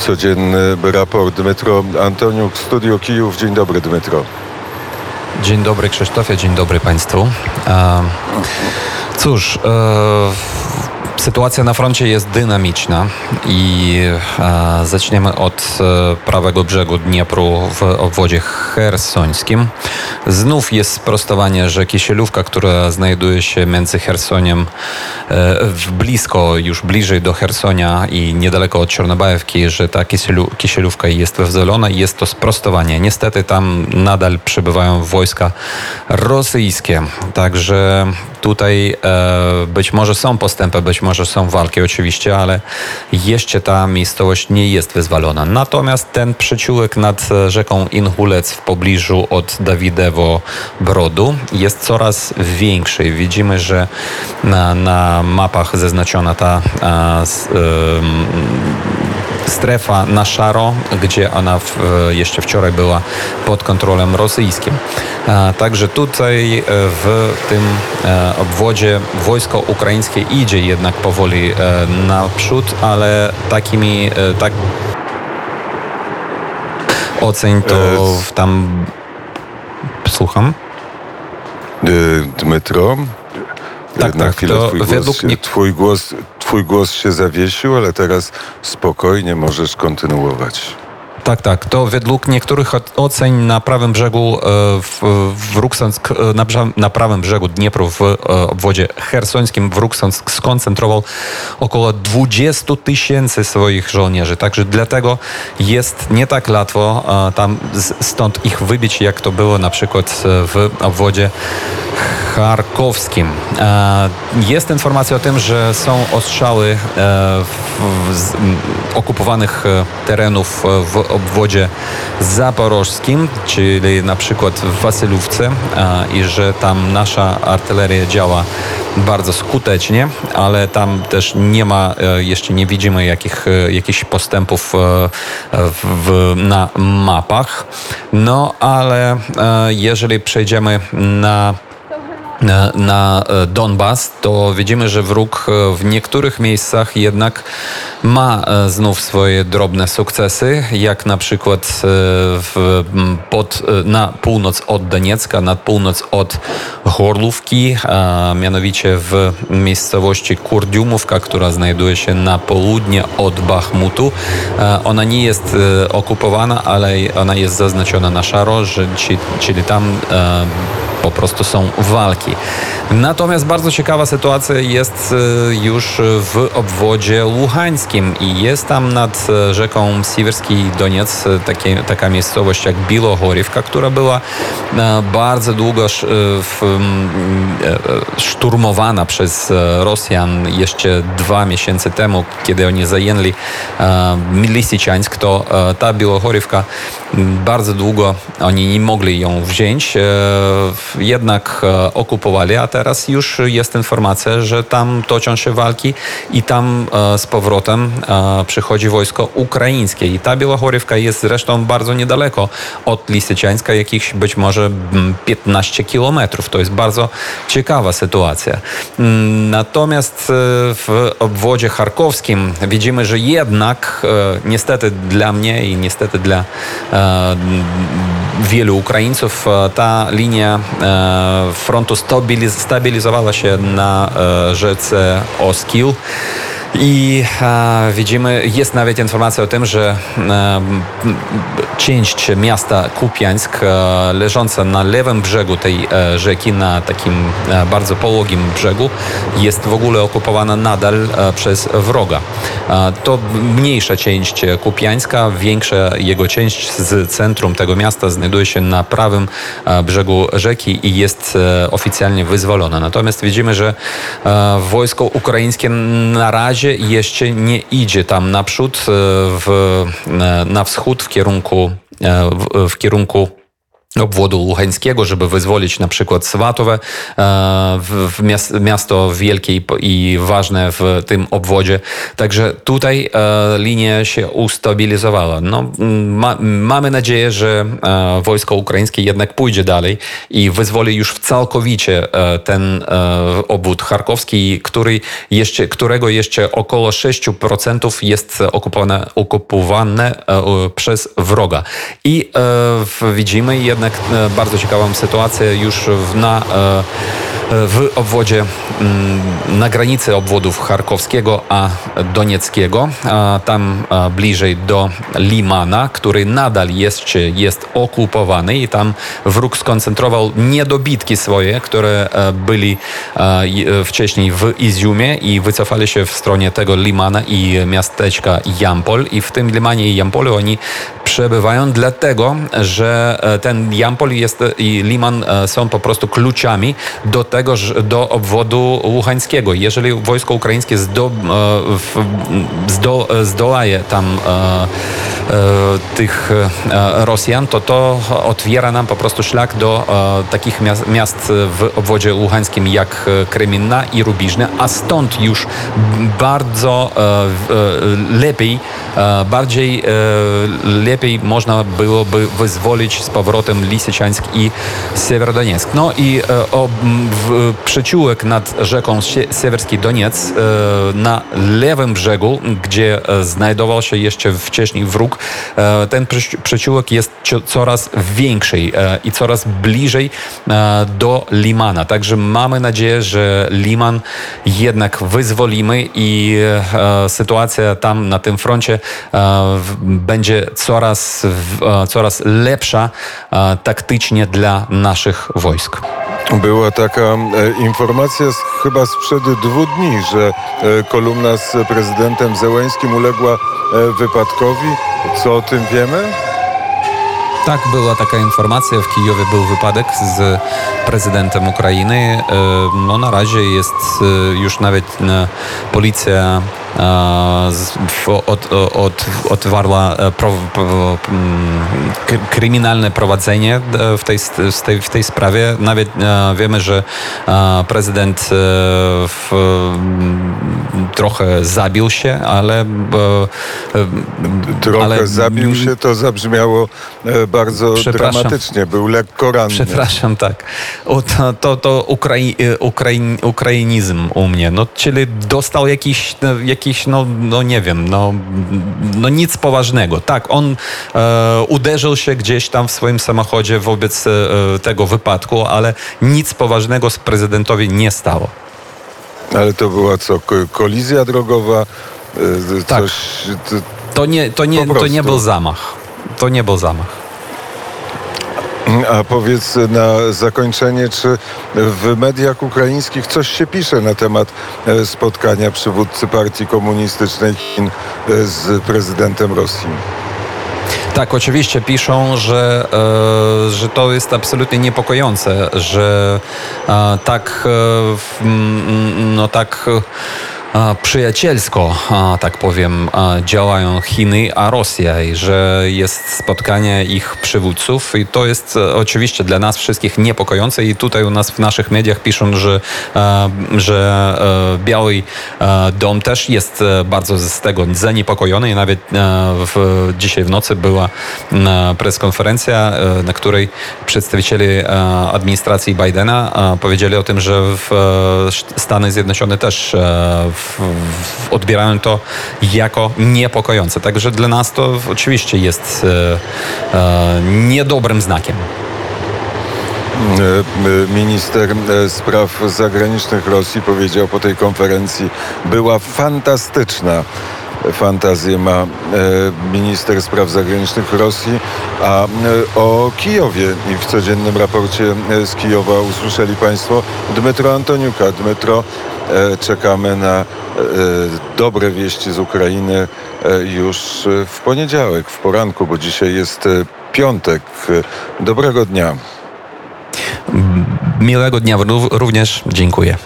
codzienny raport. Dmytro Antoniuk, Studio Kijów. Dzień dobry, Dmytro. Dzień dobry Krzysztofie, dzień dobry Państwu. Cóż, Sytuacja na froncie jest dynamiczna i e, zaczniemy od e, prawego brzegu Dniepru w obwodzie hersońskim. Znów jest sprostowanie, że Kisielówka, która znajduje się między Hersoniem e, blisko, już bliżej do Hersonia i niedaleko od Czornobajewki, że ta Kisielu, Kisielówka jest wyzwolona i jest to sprostowanie. Niestety tam nadal przybywają wojska rosyjskie, także tutaj e, być może są postępy, być może są walki oczywiście, ale jeszcze ta miejscowość nie jest wyzwalona. Natomiast ten przyciółek nad rzeką Inhulec w pobliżu od Dawidewo Brodu jest coraz większy. Widzimy, że na, na mapach zaznaczona ta a, s, strefa na szaro, gdzie ona w, jeszcze wczoraj była pod kontrolą rosyjskim. Także tutaj e, w tym e, obwodzie wojsko ukraińskie idzie jednak powoli e, naprzód, ale takimi tak oceń to tam słucham. Dmytro, tak, na tak, chwilę twój, według głos, twój, głos, twój głos się zawiesił, ale teraz spokojnie możesz kontynuować. Tak, tak. To według niektórych ocen na prawym brzegu e, w, w e, na, na, prawym brzegu Dniepru w e, obwodzie hersońskim w Ruksonsk skoncentrował około 20 tysięcy swoich żołnierzy. Także dlatego jest nie tak łatwo tam stąd ich wybić, jak to było na przykład w obwodzie charkowskim. Jest informacja o tym, że są ostrzały okupowanych terenów w obwodzie zaporożskim, czyli na przykład w Wasylówce i że tam nasza artyleria działa bardzo skutecznie, ale tam też nie ma, e, jeszcze nie widzimy jakich, e, jakichś postępów e, w, na mapach. No ale jeżeli przejdziemy na na Donbas, to widzimy, że wróg w niektórych miejscach jednak ma e, znów swoje drobne sukcesy, jak na przykład e, w, pod, e, na północ od Doniecka, na północ od Chorlówki, a mianowicie w miejscowości Kurdiumówka, która znajduje się na południe od Bachmutu. Ona nie jest okupowana, ale ona jest zaznaczona na szaro, czyli tam po prostu są walki. Natomiast bardzo ciekawa sytuacja jest już w obwodzie luhańskim i jest tam nad e, rzeką Siwerski Doniec e, takie, taka miejscowość jak Bilohorivka, która była e, bardzo długo szturmowana przez Rosjan jeszcze dwa miesiące temu, kiedy oni zajęli Lisiczańsk, to ta Bilohorivka bardzo długo oni nie mogli ją wziąć, jednak okupowali, a teraz już jest informacja, że tam toczą się walki i tam z powrotem przychodzi wojsko ukraińskie. I ta Białachorywka jest zresztą bardzo niedaleko od Lisyciańska, jakichś być może 15 kilometrów. To jest bardzo ciekawa sytuacja. Mm, natomiast e, w obwodzie charkowskim widzimy, że jednak e, niestety dla mnie i niestety dla e, wielu Ukraińców ta linia frontu stabilizowała się na rzece Oskil. I e, widzimy, jest nawet informacja o tym, że e, część miasta Kupiańsk, e, leżąca na lewym brzegu tej e, rzeki, na takim e, bardzo połogim brzegu, jest w ogóle okupowana nadal e, przez wroga. to mniejsza część Kupiańska, większa jego część z centrum tego miasta znajduje się na prawym brzegu rzeki i jest oficjalnie wyzwolona. Natomiast widzimy, że wojsko ukraińskie na razie razie jeszcze nie idzie tam naprzód, e, w, e, na wschód w kierunku, e, w, w kierunku obwodu luchańskiego, żeby wyzwolić na przykład Swatowe, miast, miasto wielkie i ważne w tym obwodzie. Także tutaj linia się ustabilizowała. No, ma, mamy nadzieję, że wojsko ukraińskie jednak pójdzie dalej i wyzwoli już całkowicie ten obwód charkowski, który jeszcze, którego jeszcze około 6% jest okupowane, okupowane przez wroga. I widzimy jednak jednak e, bardzo ciekawą sytuację już na, e, w obwodzie, mm, na granicy obwodów charkowskiego a donieckiego, tam bliżej do Limana, który nadal jest, jest okupowany i tam wróg skoncentrował niedobitki swoje, które e, byli wcześniej w Iziumie i wycofali się w stronie tego Limana i miasteczka Jampol. I w tym Limanie i Jampolu oni przebywają dlatego, że ten Jampol jest, i Liman e, są po prostu kluczami do tego, do obwodu łuchańskiego. Jeżeli wojsko ukraińskie zdo, e, zdo, zdołaje tam e, tych Rosjan, to to otwiera nam po prostu szlak do takich miast, w obwodzie łuchańskim jak Kryminna i Rubiżne, a stąd już bardzo lepiej, bardziej lepiej można byłoby wyzwolić z powrotem Lisyczańsk i Sewerodonieck. No i e, o, w, przyciółek nad rzeką Siewerski Doniec e, na lewym brzegu, gdzie e, znajdował się jeszcze wcześniej wróg, ten przyciółek jest coraz większy i coraz bliżej do Limana. Także mamy nadzieję, że Liman jednak wyzwolimy i sytuacja tam na tym froncie będzie coraz, coraz lepsza taktycznie dla naszych wojsk. Była taka e, informacja chyba sprzed dwóch dni, że e, kolumna z prezydentem Zełęskim uległa e, wypadkowi. Co o tym wiemy? Tak, była taka informacja. W Kijowie był wypadek z prezydentem Ukrainy. No na razie jest już nawet policja od, od, otwarła e, pro, pro, kryminalne prowadzenie e, w tej, w, tej, w tej sprawie. Nawet e, wiemy, że prezydent w, trochę zabił się, ale... Trochę ale, zabił się, to zabrzmiało bardzo dramatycznie. Był lekko ranny. Przepraszam, tak. O, to to, to ukrai, ukrai, ukrainizm u mnie. No, czyli dostał jakiś, jakiś jakiś, no, no nie wiem, no, no nic poważnego. Tak, on e, uderzył się gdzieś tam w swoim samochodzie wobec e, tego wypadku, ale nic poważnego z prezydentowi nie stało. Ale to była co, kolizja drogowa? E, tak. Coś, to, to, nie, to, nie, to nie był zamach. To nie był zamach. A powiedz na zakończenie, czy w mediach ukraińskich coś się pisze na temat e, spotkania przywódcy partii komunistycznej Chin e, z prezydentem Rosji? Tak, oczywiście piszą, że, e, że to jest absolutnie niepokojące, że e, tak, e, no tak przyjacielsko, tak powiem, działają Chiny, a Rosja i że jest spotkanie ich przywódców. I to jest e, oczywiście dla nas wszystkich niepokojące. I tutaj u nas w naszych mediach piszą, że, e, że e, Biały Dom też jest bardzo z tego zaniepokojony. I nawet w, dzisiaj w nocy była preskonferencja, na której przedstawiciele administracji Bidena powiedzieli o tym, że Stany Zjednoczone też odbierają to jako niepokojące. Także dla nas to oczywiście jest e, e, niedobrym znakiem. E, minister spraw zagranicznych Rosji powiedział po tej konferencji, była fantastyczna fantazję ma minister spraw zagranicznych Rosji, a o Kijowie i w codziennym raporcie z Kijowa usłyszeli Państwo Dmytro Antoniuka. Dmytro, czekamy na E, dobre wieści z Ukrainy e, już w poniedziałek, w poranku, bo dzisiaj jest e, piątek. Dobrego dnia. Miłego dnia również dziękuję.